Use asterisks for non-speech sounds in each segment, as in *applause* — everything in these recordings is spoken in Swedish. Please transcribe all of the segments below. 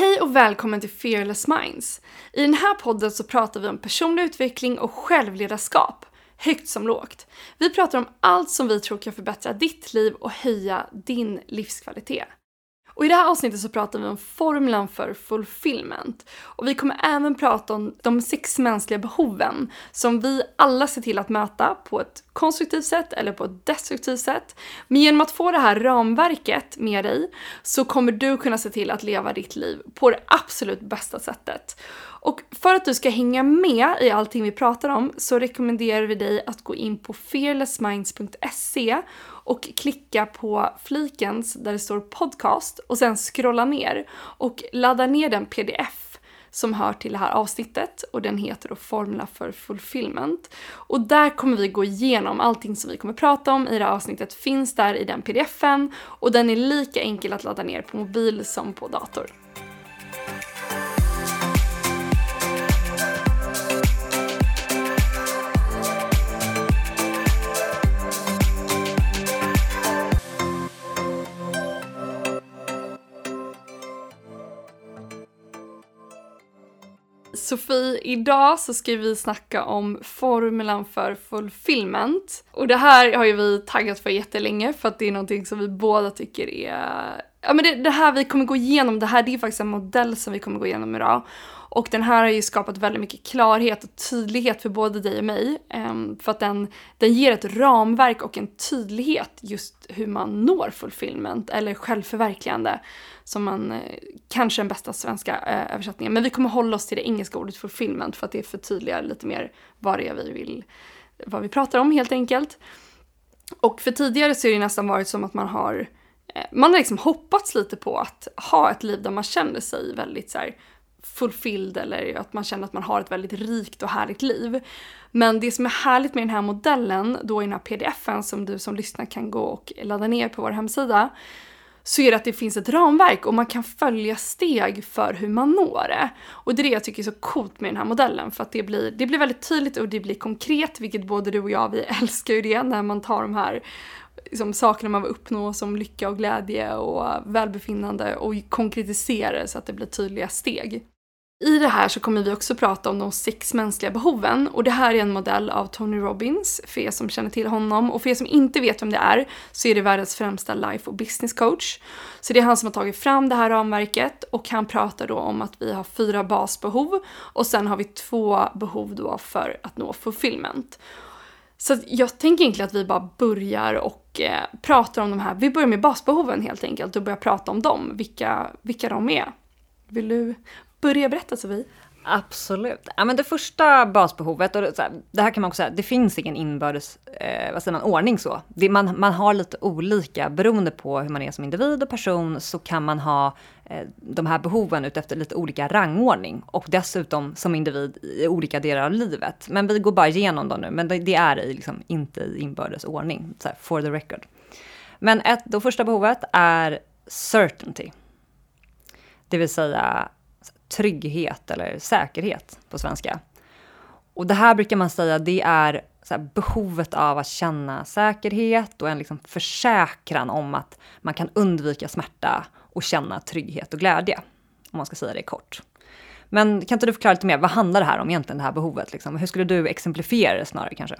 Hej och välkommen till Fearless Minds. I den här podden så pratar vi om personlig utveckling och självledarskap, högt som lågt. Vi pratar om allt som vi tror kan förbättra ditt liv och höja din livskvalitet. Och i det här avsnittet så pratar vi om formulan för fulfillment. Och vi kommer även prata om de sex mänskliga behoven som vi alla ser till att möta på ett konstruktivt sätt eller på ett destruktivt sätt. Men genom att få det här ramverket med dig så kommer du kunna se till att leva ditt liv på det absolut bästa sättet. Och för att du ska hänga med i allting vi pratar om så rekommenderar vi dig att gå in på fearlessminds.se och klicka på fliken där det står podcast och sen scrolla ner och ladda ner den pdf som hör till det här avsnittet och den heter då Formula för fulfillment. Och där kommer vi gå igenom allting som vi kommer prata om i det här avsnittet finns där i den pdfen och den är lika enkel att ladda ner på mobil som på dator. Sofie, idag så ska vi snacka om formulan för fulfillment. Och det här har ju vi taggat för jättelänge för att det är någonting som vi båda tycker är... Ja men det, det här vi kommer gå igenom, det här det är faktiskt en modell som vi kommer gå igenom idag. Och den här har ju skapat väldigt mycket klarhet och tydlighet för både dig och mig. Ehm, för att den, den ger ett ramverk och en tydlighet just hur man når fulfillment eller självförverkligande. Som man, eh, kanske den bästa svenska eh, översättningen. Men vi kommer hålla oss till det engelska ordet fulfillment för att det förtydligar lite mer vad det är vi vill, vad vi pratar om helt enkelt. Och för tidigare så har det nästan varit som att man har eh, man har liksom hoppats lite på att ha ett liv där man känner sig väldigt så här, fulfilled eller att man känner att man har ett väldigt rikt och härligt liv. Men det som är härligt med den här modellen, då i den här pdfen som du som lyssnar kan gå och ladda ner på vår hemsida, så är det att det finns ett ramverk och man kan följa steg för hur man når det. Och det är det jag tycker är så coolt med den här modellen för att det blir, det blir väldigt tydligt och det blir konkret, vilket både du och jag, vi *laughs* älskar ju det när man tar de här liksom, sakerna man vill uppnå som lycka och glädje och välbefinnande och konkretisera det så att det blir tydliga steg. I det här så kommer vi också prata om de sex mänskliga behoven och det här är en modell av Tony Robbins för er som känner till honom och för er som inte vet vem det är så är det världens främsta life och business coach. Så det är han som har tagit fram det här ramverket och han pratar då om att vi har fyra basbehov och sen har vi två behov då för att nå fulfillment. Så jag tänker egentligen att vi bara börjar och eh, pratar om de här, vi börjar med basbehoven helt enkelt och börjar prata om dem, vilka, vilka de är. Vill du börja berätta Sofie? Absolut. Ja, men det första basbehovet, och det, här, det här kan man också säga, det finns ingen inbördes eh, vad säger man, ordning så. Det, man, man har lite olika, beroende på hur man är som individ och person, så kan man ha eh, de här behoven utefter lite olika rangordning. Och dessutom som individ i olika delar av livet. Men vi går bara igenom dem nu, men det, det är i, liksom, inte i inbördes ordning, så här, for the record. Men ett, det första behovet är certainty. Det vill säga trygghet eller säkerhet på svenska. Och det här brukar man säga, det är behovet av att känna säkerhet och en liksom försäkran om att man kan undvika smärta och känna trygghet och glädje. Om man ska säga det kort. Men kan inte du förklara lite mer, vad handlar det här om egentligen, det här behovet? Liksom? Hur skulle du exemplifiera det snarare kanske?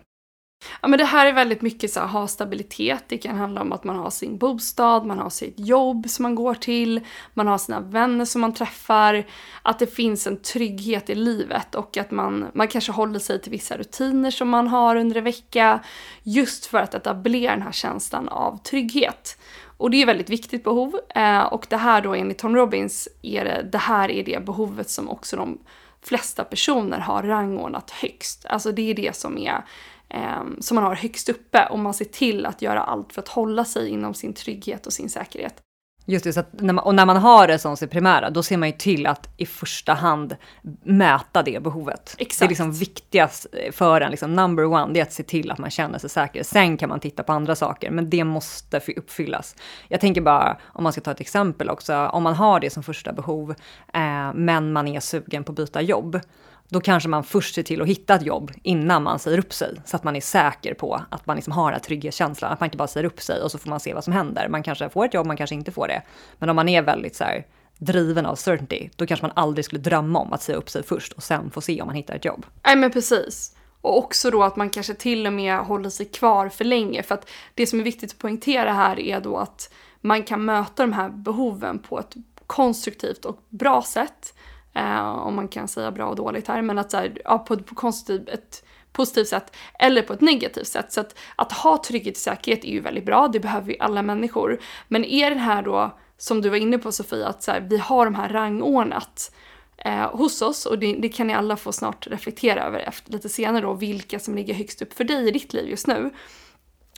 Ja men det här är väldigt mycket så här, ha stabilitet. Det kan handla om att man har sin bostad, man har sitt jobb som man går till, man har sina vänner som man träffar. Att det finns en trygghet i livet och att man, man kanske håller sig till vissa rutiner som man har under en vecka. Just för att etablera den här känslan av trygghet. Och det är ett väldigt viktigt behov. Eh, och det här då enligt Tom Robbins är det, det här är det behovet som också de flesta personer har rangordnat högst. Alltså det är det som är eh, som man har högst uppe och man ser till att göra allt för att hålla sig inom sin trygghet och sin säkerhet. Just det, så när man, och när man har det som sitt primära, då ser man ju till att i första hand mäta det behovet. Exakt. Det är liksom viktigast för en, liksom number one, det är att se till att man känner sig säker. Sen kan man titta på andra saker, men det måste uppfyllas. Jag tänker bara, om man ska ta ett exempel också, om man har det som första behov, eh, men man är sugen på att byta jobb, då kanske man först ser till att hitta ett jobb innan man säger upp sig. Så att man är säker på att man liksom har den här trygghetskänslan. Att man inte bara säger upp sig och så får man se vad som händer. Man kanske får ett jobb, man kanske inte får det. Men om man är väldigt så här, driven av certainty, då kanske man aldrig skulle drömma om att säga upp sig först och sen få se om man hittar ett jobb. Nej men precis. Och också då att man kanske till och med håller sig kvar för länge. För att det som är viktigt att poängtera här är då att man kan möta de här behoven på ett konstruktivt och bra sätt. Eh, om man kan säga bra och dåligt här, men att så här, ja, på, på konstruktivt, ett positivt sätt eller på ett negativt sätt. Så att, att ha trygghet och säkerhet är ju väldigt bra, det behöver vi alla människor. Men är det här då, som du var inne på Sofia, att så här, vi har de här rangordnat eh, hos oss och det, det, kan ni alla få snart reflektera över efter, lite senare då, vilka som ligger högst upp för dig i ditt liv just nu.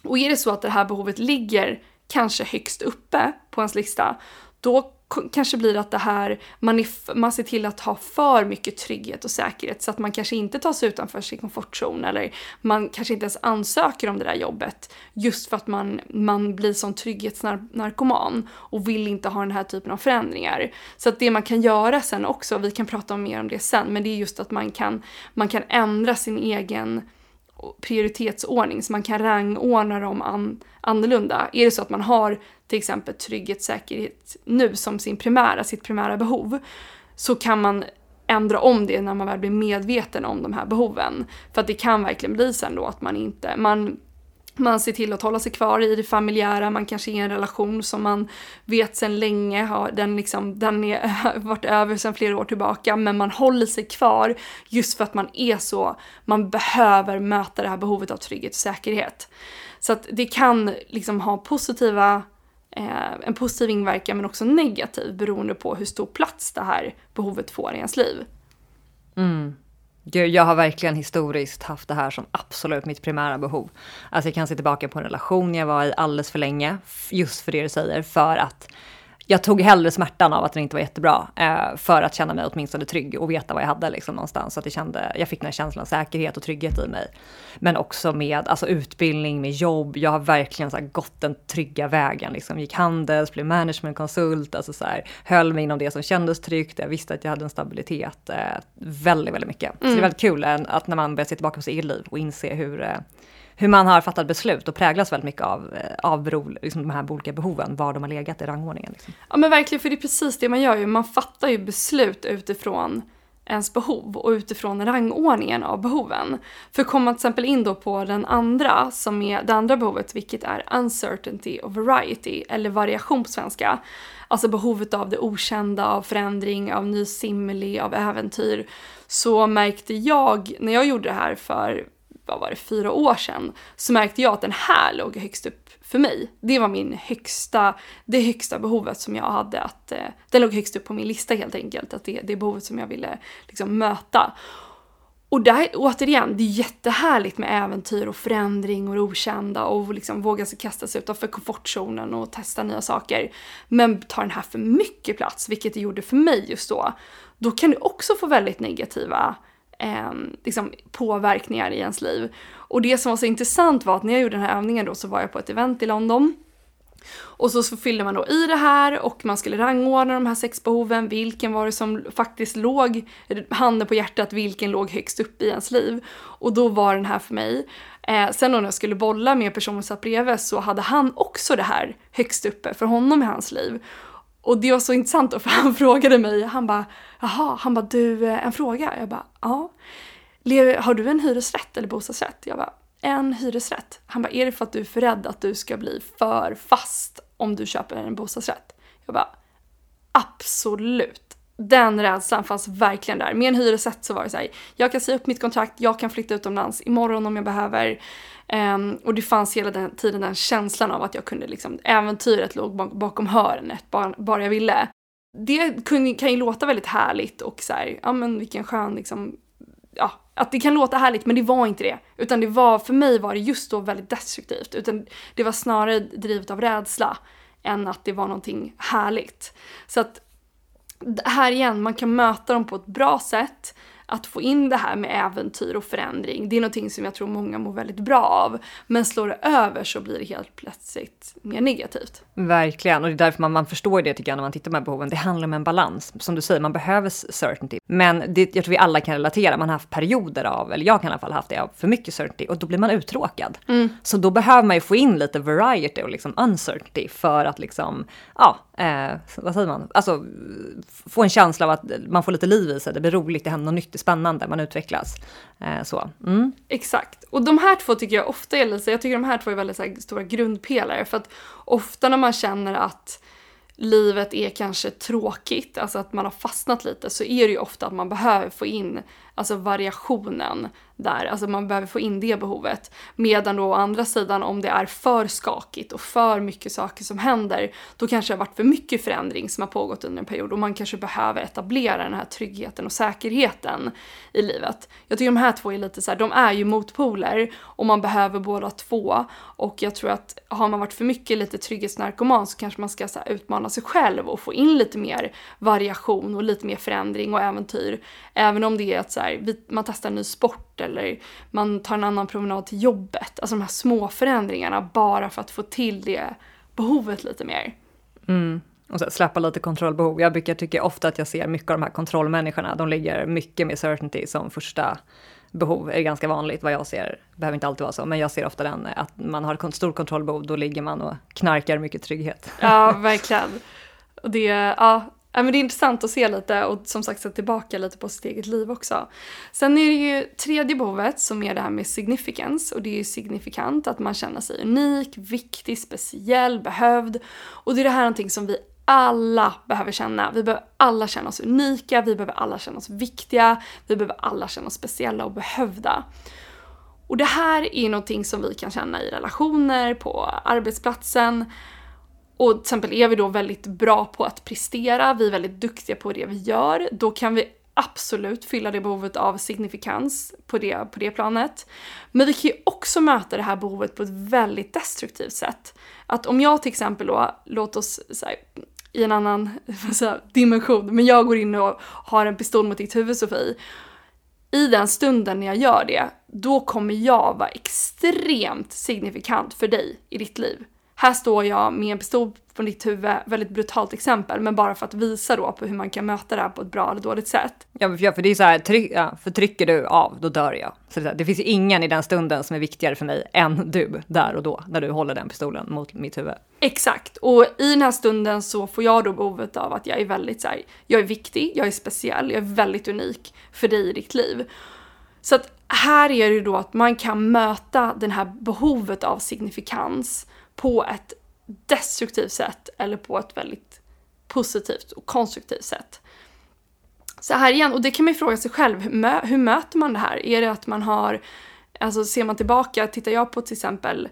Och är det så att det här behovet ligger kanske högst uppe på ens lista, då kanske blir att det här, man, är, man ser till att ha för mycket trygghet och säkerhet så att man kanske inte tar sig utanför sin komfortzon eller man kanske inte ens ansöker om det där jobbet just för att man, man blir som trygghetsnarkoman och vill inte ha den här typen av förändringar. Så att det man kan göra sen också, vi kan prata mer om det sen, men det är just att man kan, man kan ändra sin egen prioritetsordning så man kan rangordna dem an, annorlunda. Är det så att man har till exempel trygghet, säkerhet nu som sin primära, sitt primära behov så kan man ändra om det när man väl blir medveten om de här behoven. För att det kan verkligen bli sen då att man inte, man man ser till att hålla sig kvar i det familjära, man kanske är i en relation som man vet sedan länge, har den, liksom, den är, *laughs* varit över sedan flera år tillbaka, men man håller sig kvar just för att man är så, man behöver möta det här behovet av trygghet och säkerhet. Så att det kan liksom ha positiva, eh, en positiv inverkan men också negativ beroende på hur stor plats det här behovet får i ens liv. Mm. Jag har verkligen historiskt haft det här som absolut mitt primära behov. Alltså jag kan se tillbaka på en relation jag var i alldeles för länge, just för det du säger, för att jag tog hellre smärtan av att den inte var jättebra eh, för att känna mig åtminstone trygg och veta vad jag hade liksom någonstans. Så att jag, kände, jag fick den här känslan av säkerhet och trygghet i mig. Men också med alltså, utbildning, med jobb. Jag har verkligen så här, gått den trygga vägen. Liksom. Gick handels, blev managementkonsult, alltså, så här, höll mig inom det som kändes tryggt. Jag visste att jag hade en stabilitet eh, väldigt, väldigt mycket. Mm. Så det är mm. väldigt kul eh, att när man börjar se tillbaka på sitt eget liv och inse hur eh, hur man har fattat beslut och präglas väldigt mycket av, eh, av liksom de här olika behoven, var de har legat i rangordningen. Liksom. Ja men verkligen, för det är precis det man gör ju. Man fattar ju beslut utifrån ens behov och utifrån rangordningen av behoven. För kommer man till exempel in då på den andra, som är det andra behovet, vilket är uncertainty och variety, eller variation på svenska. Alltså behovet av det okända, av förändring, av ny simili, av äventyr. Så märkte jag, när jag gjorde det här för Typ, vad var det, fyra år sedan, så märkte jag att den här låg högst upp för mig. Det var min högsta, det högsta behovet som jag hade att, eh, den låg högst upp på min lista helt enkelt, att det, det behovet som jag ville liksom möta. Och där, återigen, det är jättehärligt med äventyr och förändring och det okända och liksom våga sig kasta sig utanför komfortzonen och testa nya saker. Men tar den här för mycket plats, vilket det gjorde för mig just då, då kan du också få väldigt negativa eh, liksom påverkningar i ens liv. Och det som var så intressant var att när jag gjorde den här övningen då så var jag på ett event i London. Och så, så fyllde man då i det här och man skulle rangordna de här sex behoven. Vilken var det som faktiskt låg, eh, handen på hjärtat, vilken låg högst upp i ens liv? Och då var den här för mig. Eh, sen då när jag skulle bolla med personen som satt bredvid så hade han också det här högst uppe för honom i hans liv. Och det var så intressant för han *laughs* frågade mig, han bara jaha, han bara du, eh, en fråga? Jag bara ja. Har du en hyresrätt eller bostadsrätt? Jag bara en hyresrätt. Han bara är det för att du är för rädd att du ska bli för fast om du köper en bostadsrätt? Jag bara absolut. Den rädslan fanns verkligen där. Med en hyresrätt så var det så här, jag kan säga upp mitt kontrakt, jag kan flytta utomlands imorgon om jag behöver. Um, och det fanns hela den tiden den känslan av att jag kunde liksom, äventyret låg bakom hörnet, bara, bara jag ville. Det kan, kan ju låta väldigt härligt och så här, ja men vilken skön liksom, ja, att det kan låta härligt men det var inte det. Utan det var, för mig var det just då väldigt destruktivt. Utan det var snarare drivet av rädsla än att det var någonting härligt. Så att här igen, man kan möta dem på ett bra sätt att få in det här med äventyr och förändring, det är någonting som jag tror många mår väldigt bra av. Men slår det över så blir det helt plötsligt mer negativt. Verkligen, och det är därför man, man förstår det tycker jag när man tittar på de här behoven. Det handlar om en balans. Som du säger, man behöver certainty. Men det, jag tror vi alla kan relatera, man har haft perioder av, eller jag kan i alla fall haft det, av för mycket certainty och då blir man uttråkad. Mm. Så då behöver man ju få in lite variety och liksom uncertainty för att liksom, ja, eh, vad säger man, alltså få en känsla av att man får lite liv i sig, det blir roligt, det händer något nytt, spännande, man utvecklas. Eh, så. Mm. Exakt. Och de här två tycker jag ofta är jag tycker de här två är väldigt här, stora grundpelare för att ofta när man känner att livet är kanske tråkigt, alltså att man har fastnat lite, så är det ju ofta att man behöver få in alltså variationen där, alltså man behöver få in det behovet. Medan då å andra sidan om det är för skakigt och för mycket saker som händer, då kanske det har varit för mycket förändring som har pågått under en period och man kanske behöver etablera den här tryggheten och säkerheten i livet. Jag tycker de här två är lite så här, de är ju motpoler och man behöver båda två och jag tror att har man varit för mycket lite trygghetsnarkoman så kanske man ska så utmana sig själv och få in lite mer variation och lite mer förändring och äventyr. Även om det är att så här, man testar en ny sport eller man tar en annan promenad till jobbet. Alltså de här små förändringarna bara för att få till det behovet lite mer. Mm. Och så släppa lite kontrollbehov. Jag brukar tycka ofta att jag ser mycket av de här kontrollmänniskorna. De ligger mycket med certainty som första behov är ganska vanligt vad jag ser. Behöver inte alltid vara så, men jag ser ofta den att man har ett stort kontrollbehov, då ligger man och knarkar mycket trygghet. Ja, verkligen. Och det, ja, Ja, men det är intressant att se lite och som sagt se tillbaka lite på sitt eget liv också. Sen är det ju tredje behovet som är det här med significance och det är ju signifikant att man känner sig unik, viktig, speciell, behövd. Och det är det här någonting som vi alla behöver känna. Vi behöver alla känna oss unika, vi behöver alla känna oss viktiga, vi behöver alla känna oss speciella och behövda. Och det här är någonting som vi kan känna i relationer, på arbetsplatsen, och till exempel är vi då väldigt bra på att prestera, vi är väldigt duktiga på det vi gör, då kan vi absolut fylla det behovet av signifikans på det, på det planet. Men vi kan ju också möta det här behovet på ett väldigt destruktivt sätt. Att om jag till exempel då, låt oss säga i en annan *laughs* här, dimension, men jag går in och har en pistol mot ditt huvud Sofie. I den stunden när jag gör det, då kommer jag vara extremt signifikant för dig i ditt liv. Här står jag med en pistol på ditt huvud, väldigt brutalt exempel, men bara för att visa då på hur man kan möta det här på ett bra eller dåligt sätt. Ja, för det är så här, tryck, ja, för trycker du av, då dör jag. Så det, det finns ingen i den stunden som är viktigare för mig än du, där och då, när du håller den pistolen mot mitt huvud. Exakt, och i den här stunden så får jag då behovet av att jag är väldigt så här, jag är viktig, jag är speciell, jag är väldigt unik för dig i ditt liv. Så att här är det ju då att man kan möta det här behovet av signifikans på ett destruktivt sätt eller på ett väldigt positivt och konstruktivt sätt. Så här igen, och det kan man ju fråga sig själv, hur, mö hur möter man det här? Är det att man har, alltså ser man tillbaka, tittar jag på till exempel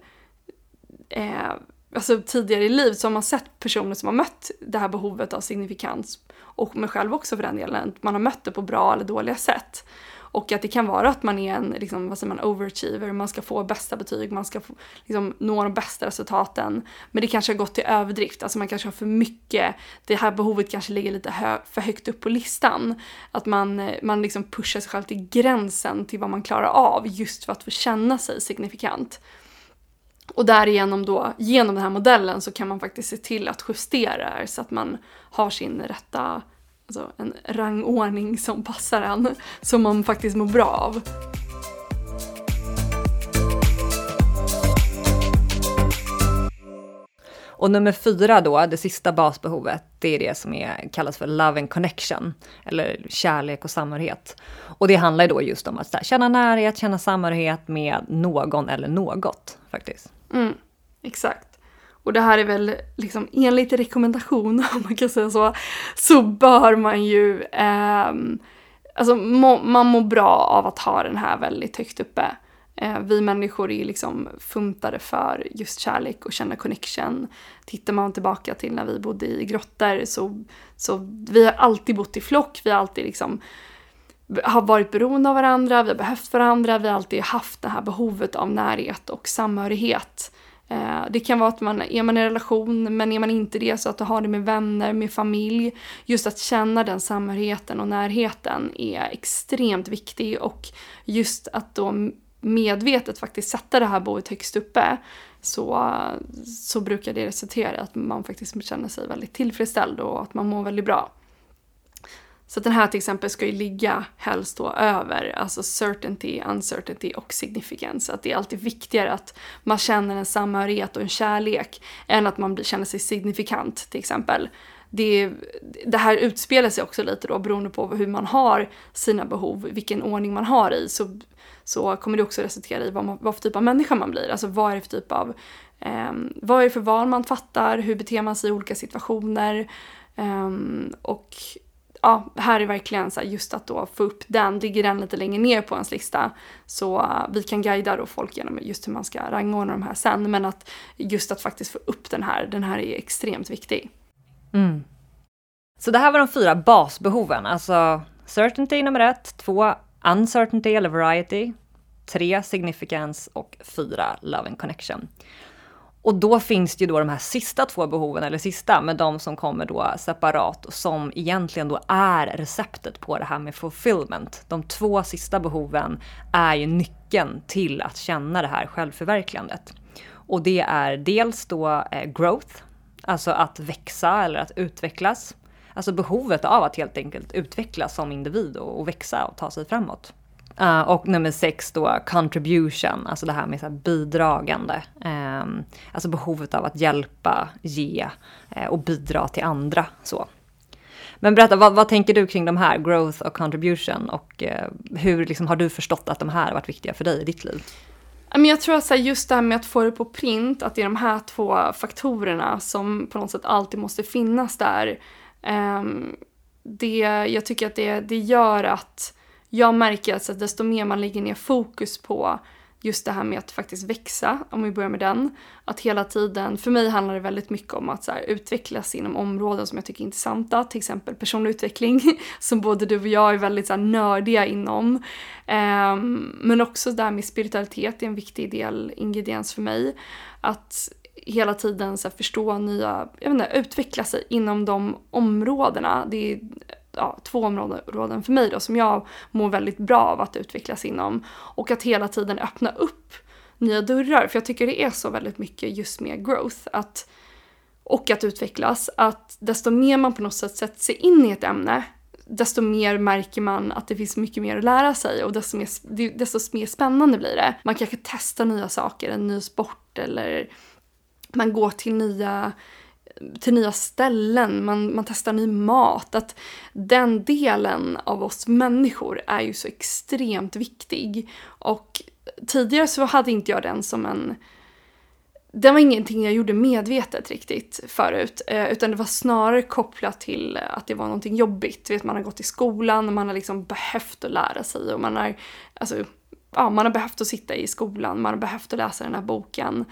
eh, alltså tidigare i livet så har man sett personer som har mött det här behovet av signifikans och mig själv också för den delen, man har mött det på bra eller dåliga sätt. Och att det kan vara att man är en liksom, vad säger man, overachiever, man ska få bästa betyg, man ska få, liksom, nå de bästa resultaten. Men det kanske har gått till överdrift, alltså man kanske har för mycket, det här behovet kanske ligger lite hö för högt upp på listan. Att man, man liksom pushar sig själv till gränsen till vad man klarar av just för att få känna sig signifikant. Och därigenom då, genom den här modellen så kan man faktiskt se till att justera så att man har sin rätta alltså en rangordning som passar en, som man faktiskt mår bra av. Och nummer fyra då, det sista basbehovet, det är det som är, kallas för love and connection, eller kärlek och samhörighet. Och det handlar då just om att känna närhet, känna samhörighet med någon eller något faktiskt. Mm, exakt och det här är väl liksom enligt rekommendation, *laughs* om man kan säga så, så bör man ju, eh, alltså må, man mår bra av att ha den här väldigt högt uppe. Eh, vi människor är liksom funtade för just kärlek och känna connection. Tittar man tillbaka till när vi bodde i grottor så, så vi har alltid bott i flock, vi har alltid liksom har varit beroende av varandra, vi har behövt varandra, vi har alltid haft det här behovet av närhet och samhörighet. Eh, det kan vara att man är man i en relation men är man inte det så att du har det med vänner, med familj. Just att känna den samhörigheten och närheten är extremt viktig och just att då medvetet faktiskt sätta det här boet högst uppe så, så brukar det resultera i att man faktiskt känner sig väldigt tillfredsställd och att man mår väldigt bra. Så den här till exempel ska ju ligga helst då över, alltså certainty, uncertainty och significance. Att det är alltid viktigare att man känner en samhörighet och en kärlek än att man känner sig signifikant till exempel. Det, det här utspelar sig också lite då beroende på hur man har sina behov, vilken ordning man har i, så, så kommer det också resultera i vad, man, vad för typ av människa man blir. Alltså vad är det för typ av, eh, vad är det för val man fattar, hur beter man sig i olika situationer eh, och ja, här är verkligen så här, just att då få upp den, ligger den lite längre ner på ens lista. Så uh, vi kan guida då folk genom just hur man ska rangordna de här sen. Men att just att faktiskt få upp den här, den här är extremt viktig. Mm. Så det här var de fyra basbehoven, alltså certainty nummer ett, två uncertainty eller variety, tre significance och fyra love and connection. Och då finns det ju då de här sista två behoven, eller sista, men de som kommer då separat och som egentligen då är receptet på det här med fulfillment. De två sista behoven är ju nyckeln till att känna det här självförverkligandet. Och det är dels då eh, growth, alltså att växa eller att utvecklas. Alltså behovet av att helt enkelt utvecklas som individ och växa och ta sig framåt. Uh, och nummer sex då contribution, alltså det här med så här bidragande. Um, alltså behovet av att hjälpa, ge uh, och bidra till andra. Så. Men berätta, vad, vad, tänker du kring de här, growth och contribution? Och uh, hur liksom, har du förstått att de här har varit viktiga för dig i ditt liv? Jag tror att just det här med att få det på print, att det är de här två faktorerna som på något sätt alltid måste finnas där. Um, det, jag tycker att det, det gör att jag märker att desto mer man lägger ner fokus på just det här med att faktiskt växa, om vi börjar med den. Att hela tiden, för mig handlar det väldigt mycket om att så här, utvecklas inom områden som jag tycker är intressanta, till exempel personlig utveckling, *laughs* som både du och jag är väldigt så här, nördiga inom. Um, men också det här med spiritualitet är en viktig del, ingrediens för mig. Att hela tiden så här, förstå nya, jag vet inte, utveckla sig inom de områdena. Det är ja, två områden för mig då som jag mår väldigt bra av att utvecklas inom. Och att hela tiden öppna upp nya dörrar. För jag tycker det är så väldigt mycket just med growth. Att, och att utvecklas. Att desto mer man på något sätt sätter sig in i ett ämne desto mer märker man att det finns mycket mer att lära sig och desto mer, desto mer spännande blir det. Man kanske testar nya saker, en ny sport eller man går till nya till nya ställen, man, man testar ny mat. Att den delen av oss människor är ju så extremt viktig. Och tidigare så hade inte jag den som en det var ingenting jag gjorde medvetet riktigt förut, eh, utan det var snarare kopplat till att det var någonting jobbigt. Vet, man har gått i skolan och man har liksom behövt att lära sig och man har, alltså, ja, man har behövt att sitta i skolan, man har behövt att läsa den här boken.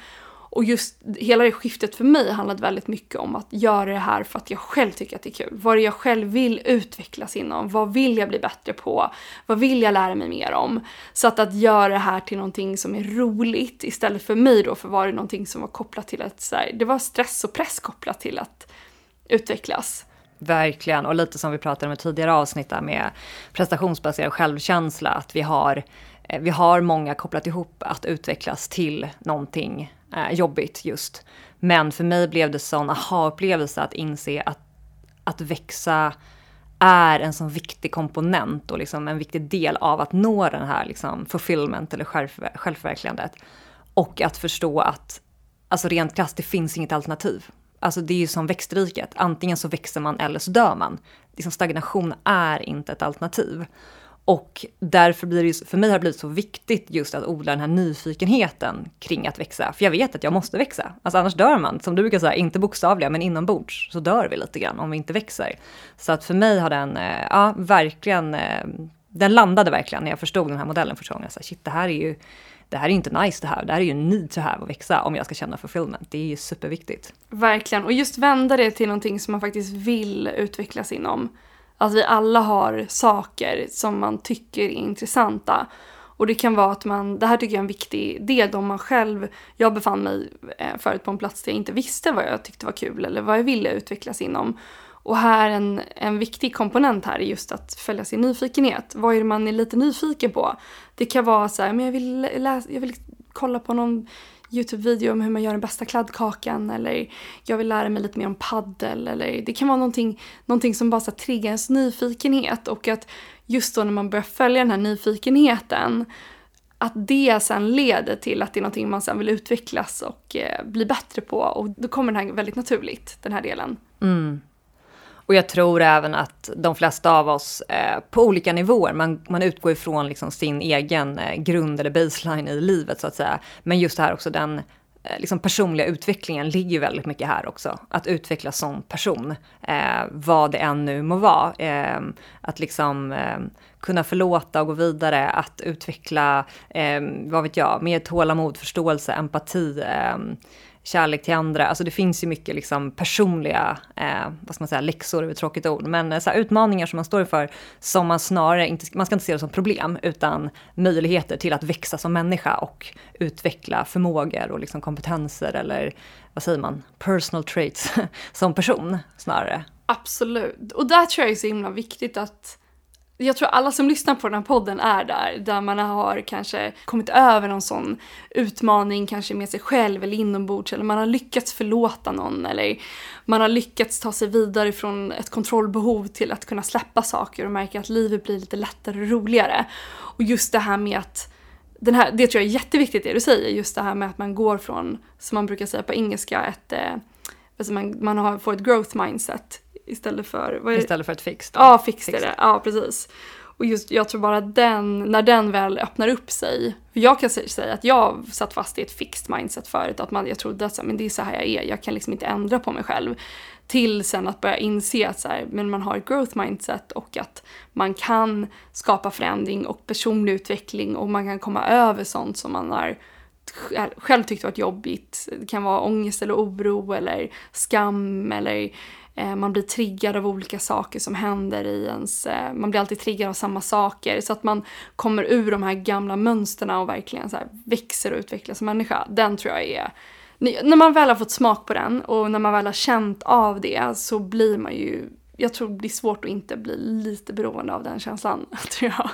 Och just hela det skiftet för mig handlade väldigt mycket om att göra det här för att jag själv tycker att det är kul. Vad det jag själv vill utvecklas inom, vad vill jag bli bättre på, vad vill jag lära mig mer om? Så att, att göra det här till någonting som är roligt istället för mig då, för var det någonting som var kopplat till att så här, det var stress och press kopplat till att utvecklas. Verkligen, och lite som vi pratade om i tidigare avsnitt där med prestationsbaserad självkänsla, att vi har eh, vi har många kopplat ihop att utvecklas till någonting eh, jobbigt just. Men för mig blev det sån aha-upplevelse att inse att, att växa är en sån viktig komponent och liksom en viktig del av att nå den här liksom fulfillment eller själv, självförverkligandet. Och att förstå att, alltså rent krasst, det finns inget alternativ. Alltså det är ju som växtriket, antingen så växer man eller så dör man. Liksom stagnation är inte ett alternativ. Och därför blir det för mig har det blivit så viktigt just att odla den här nyfikenheten kring att växa. För jag vet att jag måste växa. Alltså annars dör man. Som du brukar säga, inte bokstavliga men inombords så dör vi lite grann om vi inte växer. Så att för mig har den, eh, ja verkligen, eh, den landade verkligen när jag förstod den här modellen första gången. Så shit, det här är ju, det här är inte nice det här. Det här är ju need to have att växa om jag ska känna fulfillment. Det är ju superviktigt. Verkligen, och just vända det till någonting som man faktiskt vill utvecklas inom. Att vi alla har saker som man tycker är intressanta. Och det kan vara att man, det här tycker jag är en viktig del om man själv, jag befann mig eh, förut på en plats där jag inte visste vad jag tyckte var kul eller vad jag ville utvecklas inom. Och här en, en viktig komponent här är just att följa sin nyfikenhet. Vad är det man är lite nyfiken på? Det kan vara så här, men jag vill, läsa, jag vill kolla på någon Youtube-video om hur man gör den bästa kladdkakan eller jag vill lära mig lite mer om paddel eller det kan vara någonting, någonting som bara så triggar ens nyfikenhet och att just då när man börjar följa den här nyfikenheten att det sen leder till att det är någonting man sen vill utvecklas och eh, bli bättre på och då kommer den här väldigt naturligt, den här delen. Mm. Och jag tror även att de flesta av oss eh, på olika nivåer, man, man utgår ifrån liksom sin egen eh, grund eller baseline i livet så att säga. Men just det här också den eh, liksom personliga utvecklingen ligger väldigt mycket här också. Att utvecklas som person, eh, vad det än nu må vara. Eh, att liksom eh, kunna förlåta och gå vidare, att utveckla, eh, vad vet jag, mer tålamod, förståelse, empati ehm, kärlek till andra. Alltså det finns ju mycket liksom personliga, eh, vad ska man säga, läxor är ett tråkigt ord, men eh, så här, utmaningar som man står inför som man snarare inte, man ska inte se det som problem, utan möjligheter till att växa som människa och utveckla förmågor och liksom kompetenser eller vad säger man, personal traits *laughs* som person snarare. Absolut, och där tror jag är så himla viktigt att jag tror alla som lyssnar på den här podden är där, där man har kanske kommit över någon sån utmaning, kanske med sig själv eller inombords, eller man har lyckats förlåta någon, eller man har lyckats ta sig vidare från ett kontrollbehov till att kunna släppa saker och märka att livet blir lite lättare och roligare. Och just det här med att den här, det tror jag är jätteviktigt det du säger, just det här med att man går från, som man brukar säga på engelska, ett, eh, alltså man, man har, får ett growth mindset istället för... Istället för ett fixed? Ja, fixed är det. Ja, precis. Och just, jag tror bara den, när den väl öppnar upp sig. För jag kan säga att jag satt fast i ett fixed mindset förut. Att man, jag trodde att men det är så här jag är, jag kan liksom inte ändra på mig själv. Till sen att börja inse att så här, men man har ett growth mindset och att man kan skapa förändring och personlig utveckling och man kan komma över sånt som man har själv tyckt varit jobbigt. Det kan vara ångest eller oro eller skam eller man blir triggad av olika saker som händer i ens... Eh, man blir alltid triggad av samma saker. Så att man kommer ur de här gamla mönstren och verkligen så växer och utvecklas som människa. Den tror jag är... När man väl har fått smak på den och när man väl har känt av det så blir man ju jag tror det blir svårt att inte bli lite beroende av den känslan, *laughs* tror jag.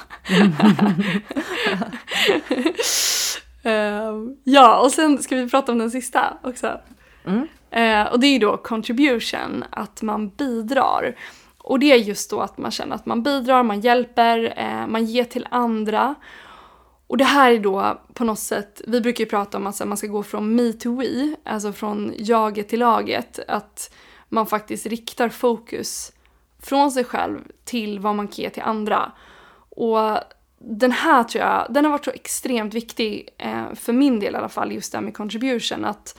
uh, *laughs* *laughs* ja, och sen ska vi prata om den sista också. Mm. Eh, och det är ju då contribution, att man bidrar. Och det är just då att man känner att man bidrar, man hjälper, eh, man ger till andra. Och det här är då på något sätt, vi brukar ju prata om att man ska gå från me to we, alltså från jaget till laget. Att man faktiskt riktar fokus från sig själv till vad man kan ge till andra. Och den här tror jag, den har varit så extremt viktig, eh, för min del i alla fall, just det här med contribution. Att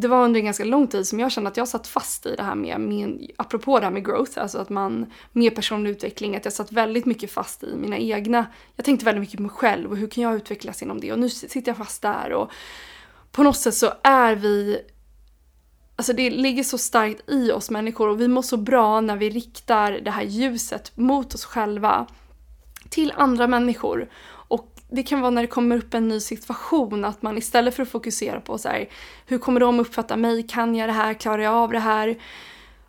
det var under en ganska lång tid som jag kände att jag satt fast i det här med, min, apropå det här med growth, alltså att man, med personlig utveckling, att jag satt väldigt mycket fast i mina egna, jag tänkte väldigt mycket på mig själv och hur kan jag utvecklas inom det? Och nu sitter jag fast där och på något sätt så är vi Alltså det ligger så starkt i oss människor och vi mår så bra när vi riktar det här ljuset mot oss själva till andra människor det kan vara när det kommer upp en ny situation, att man istället för att fokusera på så här, hur kommer de uppfatta mig, kan jag det här, klarar jag av det här?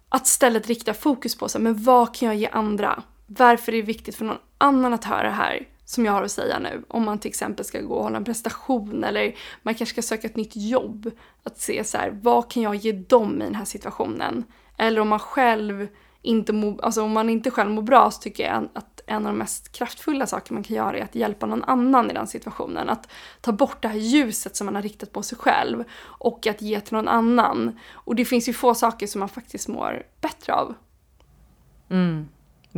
Att istället rikta fokus på så här, men vad kan jag ge andra? Varför är det viktigt för någon annan att höra det här som jag har att säga nu? Om man till exempel ska gå och hålla en prestation eller man kanske ska söka ett nytt jobb. Att se så här, vad kan jag ge dem i den här situationen? Eller om man själv inte må, alltså om man inte själv mår bra så tycker jag att en av de mest kraftfulla saker man kan göra är att hjälpa någon annan i den situationen. Att ta bort det här ljuset som man har riktat på sig själv och att ge till någon annan. Och det finns ju få saker som man faktiskt mår bättre av. Mm.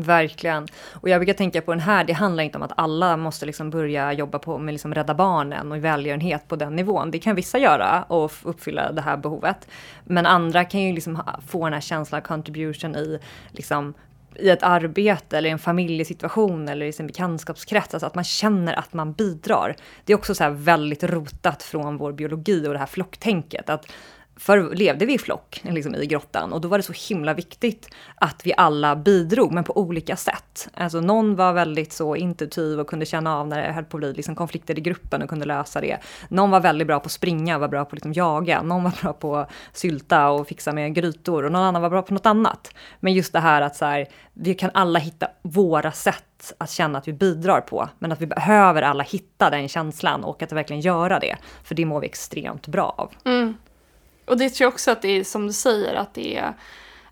Verkligen. Och jag brukar tänka på den här, det handlar inte om att alla måste liksom börja jobba på med liksom Rädda Barnen och välgörenhet på den nivån. Det kan vissa göra och uppfylla det här behovet. Men andra kan ju liksom få den här känslan av contribution i liksom i ett arbete eller i en familjesituation eller i sin bekantskapskrets, alltså att man känner att man bidrar. Det är också så väldigt rotat från vår biologi och det här flocktänket. Att förr levde vi i flock liksom i grottan och då var det så himla viktigt att vi alla bidrog, men på olika sätt. Alltså någon var väldigt så intuitiv och kunde känna av när det höll på att bli liksom konflikter i gruppen och kunde lösa det. Någon var väldigt bra på att springa, var bra på att liksom jaga. Någon var bra på att sylta och fixa med grytor och någon annan var bra på något annat. Men just det här att så här, vi kan alla hitta våra sätt att känna att vi bidrar på, men att vi behöver alla hitta den känslan och att verkligen göra det, för det mår vi extremt bra av. Mm. Och det tror jag också att det är som du säger, att det är,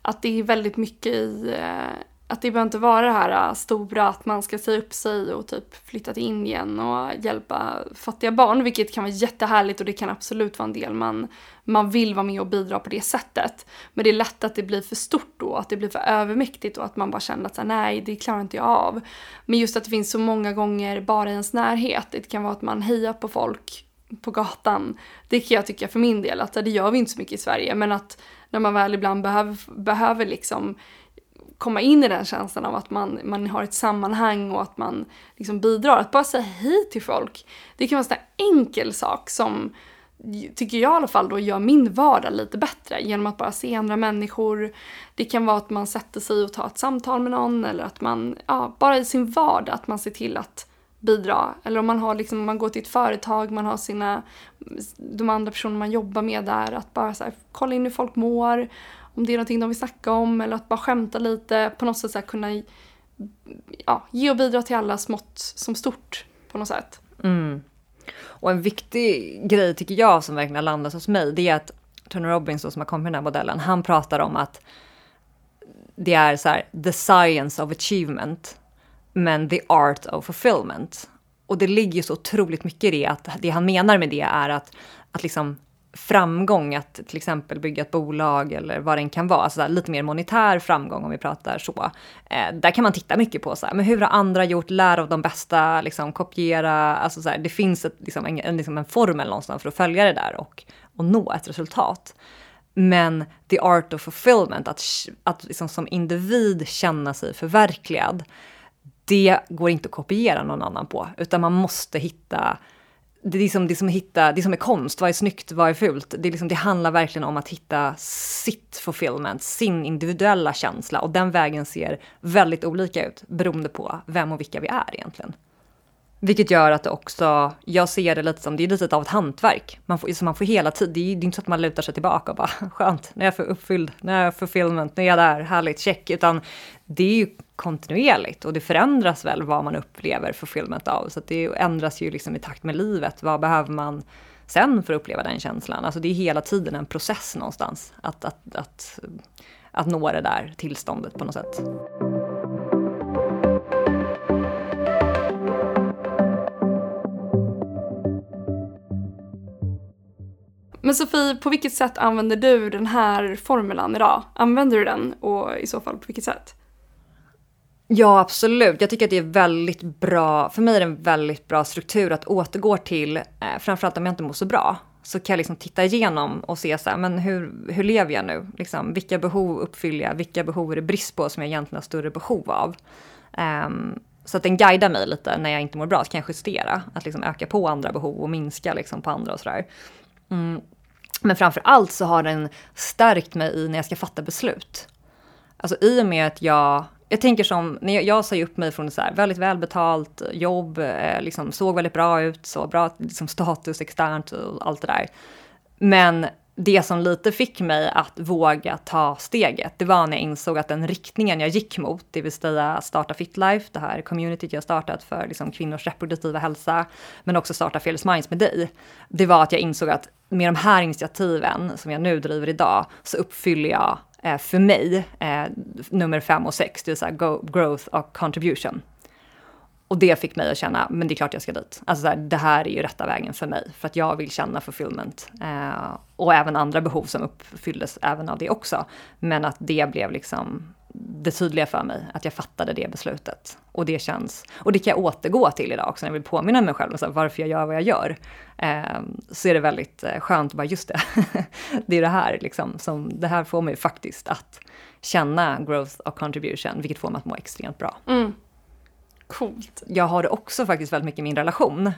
att det är väldigt mycket i eh, att det behöver inte vara det här eh, stora att man ska säga upp sig och typ flytta till Indien och hjälpa fattiga barn, vilket kan vara jättehärligt och det kan absolut vara en del man, man vill vara med och bidra på det sättet. Men det är lätt att det blir för stort då, att det blir för övermäktigt och att man bara känner att så här, nej, det klarar inte jag av. Men just att det finns så många gånger bara i ens närhet, det kan vara att man hejar på folk på gatan. Det kan jag tycka för min del, att det gör vi inte så mycket i Sverige, men att när man väl ibland behöver, behöver liksom komma in i den känslan av att man, man har ett sammanhang och att man liksom bidrar. Att bara säga hej till folk. Det kan vara en sån där enkel sak som tycker jag i alla fall då gör min vardag lite bättre genom att bara se andra människor. Det kan vara att man sätter sig och tar ett samtal med någon eller att man, ja, bara i sin vardag att man ser till att bidra. Eller om man har liksom, man går till ett företag, man har sina, de andra personer man jobbar med där, att bara så här, kolla in hur folk mår om det är någonting de vill snacka om eller att bara skämta lite, på något sätt så här kunna ja, ge och bidra till alla smått som stort på något sätt. Mm. Och en viktig grej tycker jag som verkligen har landat hos mig, det är att Tony Robbins som har kommit med den här modellen, han pratar om att det är så här, the science of achievement, men the art of fulfillment. Och det ligger så otroligt mycket i det, att det han menar med det är att, att liksom framgång att till exempel bygga ett bolag eller vad det kan vara, alltså lite mer monetär framgång om vi pratar så. Eh, där kan man titta mycket på så här, men hur har andra gjort, lära av de bästa, liksom, kopiera, alltså så här, det finns ett, liksom, en, liksom en formel någonstans för att följa det där och, och nå ett resultat. Men the art of fulfillment, att, att liksom som individ känna sig förverkligad, det går inte att kopiera någon annan på, utan man måste hitta det är, som, det, är som hitta, det är som är konst, vad är snyggt, vad är fult? Det, är liksom, det handlar verkligen om att hitta sitt fulfillment, sin individuella känsla och den vägen ser väldigt olika ut beroende på vem och vilka vi är egentligen. Vilket gör att det också, jag ser det lite som, det är lite av ett hantverk. Man får, så man får hela tiden, det är, det är inte så att man lutar sig tillbaka och bara *laughs* skönt, nu är jag för uppfylld, nu är jag fulfillment, nu är jag där, härligt, check. Utan det är ju kontinuerligt och det förändras väl vad man upplever fulfillment av. Så det ändras ju liksom i takt med livet. Vad behöver man sen för att uppleva den känslan? Alltså det är hela tiden en process någonstans att, att, att, att nå det där tillståndet på något sätt. Men Sofie, på vilket sätt använder du den här formulan idag? Använder du den och i så fall på vilket sätt? Ja, absolut. Jag tycker att det är väldigt bra, för mig är det en väldigt bra struktur att återgå till, eh, framförallt om jag inte mår så bra, så kan jag liksom titta igenom och se så här, men hur, hur lever jag nu? Liksom, vilka behov uppfyller jag? Vilka behov är det brist på som jag egentligen har större behov av? Um, så att den guidar mig lite när jag inte mår bra, så kan jag justera, att liksom öka på andra behov och minska liksom på andra och sådär. Mm. Men framför allt så har den stärkt mig i när jag ska fatta beslut. Alltså i och med att jag jag tänker som, när jag, jag sa upp mig från ett så här väldigt välbetalt jobb, eh, liksom såg väldigt bra ut, så bra liksom status externt och allt det där. Men det som lite fick mig att våga ta steget, det var när jag insåg att den riktningen jag gick mot, det vill säga starta Fitlife, det här communityt jag startat för liksom kvinnors reproduktiva hälsa, men också starta Fearless Minds med dig, det var att jag insåg att med de här initiativen som jag nu driver idag så uppfyller jag Eh, för mig eh, nummer fem och sex, det vill säga growth och contribution. Och det fick mig att känna, men det är klart jag ska dit. Alltså så här, det här är ju rätta vägen för mig, för att jag vill känna fulfillment. Eh, och även andra behov som uppfylldes även av det också. Men att det blev liksom det tydliga för mig, att jag fattade det beslutet. Och det känns, och det kan jag återgå till idag också när jag vill påminna mig själv om varför jag gör vad jag gör. Eh, så är det väldigt eh, skönt att bara, just det, *laughs* det är det här liksom, som, det här får mig faktiskt att känna growth och contribution, vilket får mig att må extremt bra. Mm. Coolt. Jag har det också faktiskt väldigt mycket i min relation. Eh,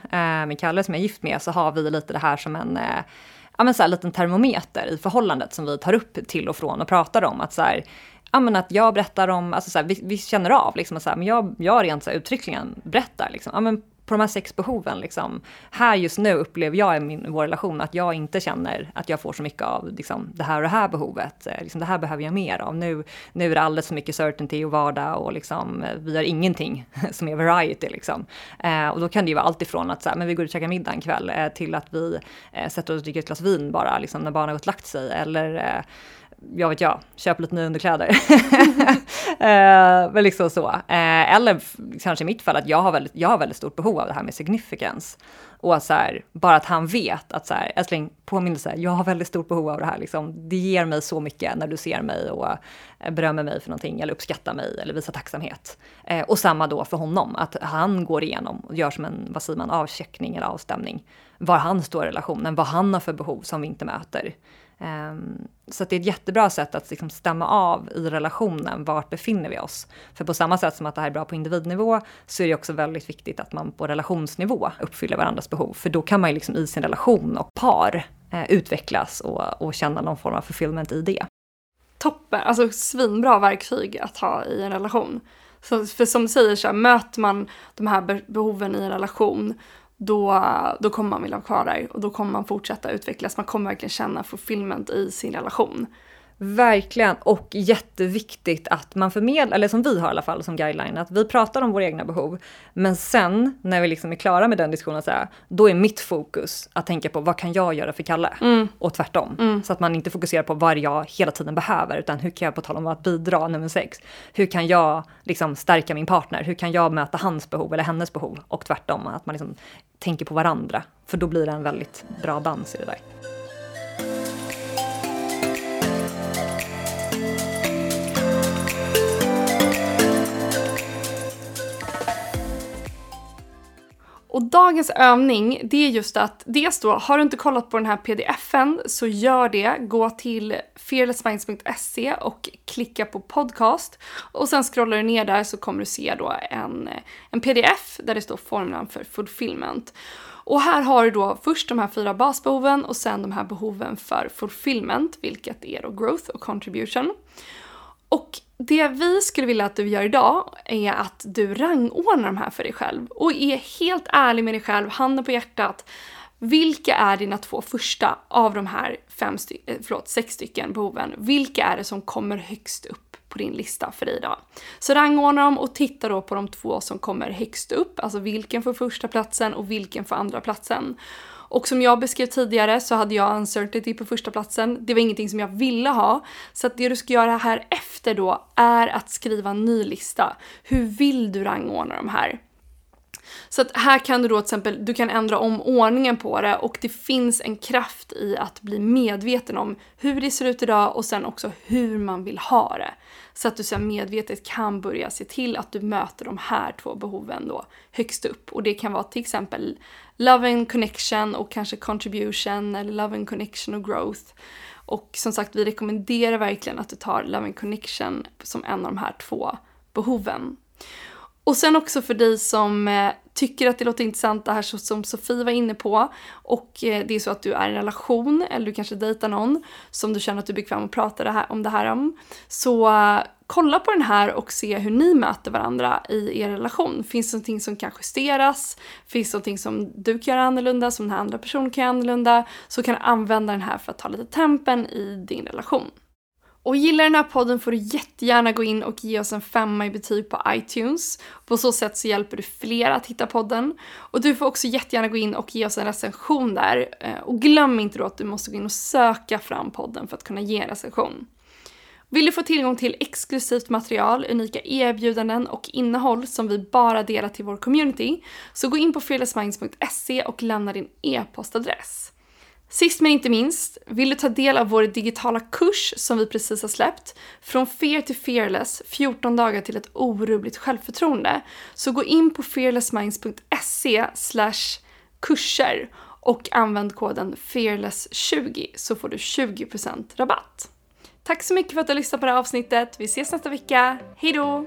med Kalle som jag är gift med så har vi lite det här som en eh, ja, men så här, liten termometer i förhållandet som vi tar upp till och från och pratar om. Att så här, ja, men att jag berättar om, alltså så här, vi, vi, känner av liksom, att så här, men jag, jag rent så här, uttryckligen berättar liksom, ja, men på de här sex behoven, liksom, här just nu upplever jag i min, vår relation att jag inte känner att jag får så mycket av liksom, det här och det här behovet. Eh, liksom, det här behöver jag mer av. Nu, nu är det alldeles för mycket certainty och vardag och liksom, eh, vi har ingenting *laughs* som är variety. Liksom. Eh, och då kan det ju vara allt ifrån att så här, men vi går ut och käkar middag en kväll eh, till att vi eh, sätter oss och dricker ett glas vin bara liksom, när barnen har gått och lagt sig. Eller eh, jag vet jag, köp lite nya underkläder. *laughs* eh, men liksom så. Eh, eller kanske i mitt fall att jag har, väldigt, jag har väldigt stort behov av det här med significance. Och så här, bara att han vet att så här, älskling, påminnelse, jag har väldigt stort behov av det här. Liksom. Det ger mig så mycket när du ser mig och eh, berömmer mig för någonting eller uppskattar mig eller visar tacksamhet. Eh, och samma då för honom, att han går igenom och gör som en, vad säger man, avcheckning eller avstämning. Var han står i relationen, vad han har för behov som vi inte möter. Ehm, så det är ett jättebra sätt att liksom stämma av i relationen, vart befinner vi oss? För på samma sätt som att det här är bra på individnivå så är det också väldigt viktigt att man på relationsnivå uppfyller varandras behov. För då kan man ju liksom i sin relation och par eh, utvecklas och, och känna någon form av fulfillment i det. Toppen, alltså svinbra verktyg att ha i en relation. Så, för som du säger, så här, möter man de här behoven i en relation då, då kommer man vilja vara kvar där och då kommer man fortsätta utvecklas. Man kommer verkligen känna fulfillment i sin relation. Verkligen, och jätteviktigt att man förmedlar, eller som vi har i alla fall som guideline, att vi pratar om våra egna behov. Men sen när vi liksom är klara med den diskussionen, så här, då är mitt fokus att tänka på vad kan jag göra för Kalle? Mm. Och tvärtom. Mm. Så att man inte fokuserar på vad jag hela tiden behöver, utan hur kan jag, på tal om att bidra, nummer sex, hur kan jag liksom stärka min partner? Hur kan jag möta hans behov eller hennes behov? Och tvärtom, att man liksom tänker på varandra. För då blir det en väldigt bra dans i det där. Och dagens övning, det är just att dels då, har du inte kollat på den här pdfen så gör det. Gå till fearlessminds.se och klicka på podcast. Och sen scrollar du ner där så kommer du se då en, en pdf där det står formulan för fulfillment. Och här har du då först de här fyra basbehoven och sen de här behoven för fulfillment, vilket är då growth och contribution. Och det vi skulle vilja att du gör idag är att du rangordnar de här för dig själv och är helt ärlig med dig själv, handen på hjärtat. Vilka är dina två första av de här fem sty- eh, förlåt, sex stycken behoven? Vilka är det som kommer högst upp på din lista för dig idag? Så rangordna dem och titta då på de två som kommer högst upp, alltså vilken får första platsen och vilken får andra platsen. Och som jag beskrev tidigare så hade jag uncertainty på första platsen. Det var ingenting som jag ville ha. Så att det du ska göra här efter då är att skriva en ny lista. Hur vill du rangordna de här? Så att här kan du då till exempel, du kan ändra om ordningen på det och det finns en kraft i att bli medveten om hur det ser ut idag och sen också hur man vill ha det. Så att du sen medvetet kan börja se till att du möter de här två behoven då högst upp. Och det kan vara till exempel love and connection och kanske contribution eller love and connection och growth. Och som sagt, vi rekommenderar verkligen att du tar love and connection som en av de här två behoven. Och sen också för dig som eh, tycker att det låter intressant det här som Sofie var inne på och eh, det är så att du är i en relation eller du kanske dejtar någon som du känner att du är bekväm att prata det här, om det här om. Så eh, kolla på den här och se hur ni möter varandra i er relation. Finns det någonting som kan justeras? Finns det någonting som du kan göra annorlunda, som den här andra personen kan göra annorlunda? Så kan du använda den här för att ta lite tempen i din relation. Och gillar den här podden får du jättegärna gå in och ge oss en femma i betyg på iTunes. På så sätt så hjälper du fler att hitta podden. Och du får också jättegärna gå in och ge oss en recension där. Eh, och glöm inte då att du måste gå in och söka fram podden för att kunna ge en recension. Vill du få tillgång till exklusivt material, unika erbjudanden och innehåll som vi bara delar till vår community så gå in på fearlessminds.se och lämna din e-postadress. Sist men inte minst, vill du ta del av vår digitala kurs som vi precis har släppt, Från Fear till Fearless, 14 dagar till ett orubbligt självförtroende, så gå in på fearlessminds.se kurser och använd koden fearless20 så får du 20% rabatt. Tack så mycket för att du har lyssnat på det här avsnittet. Vi ses nästa vecka. Hejdå!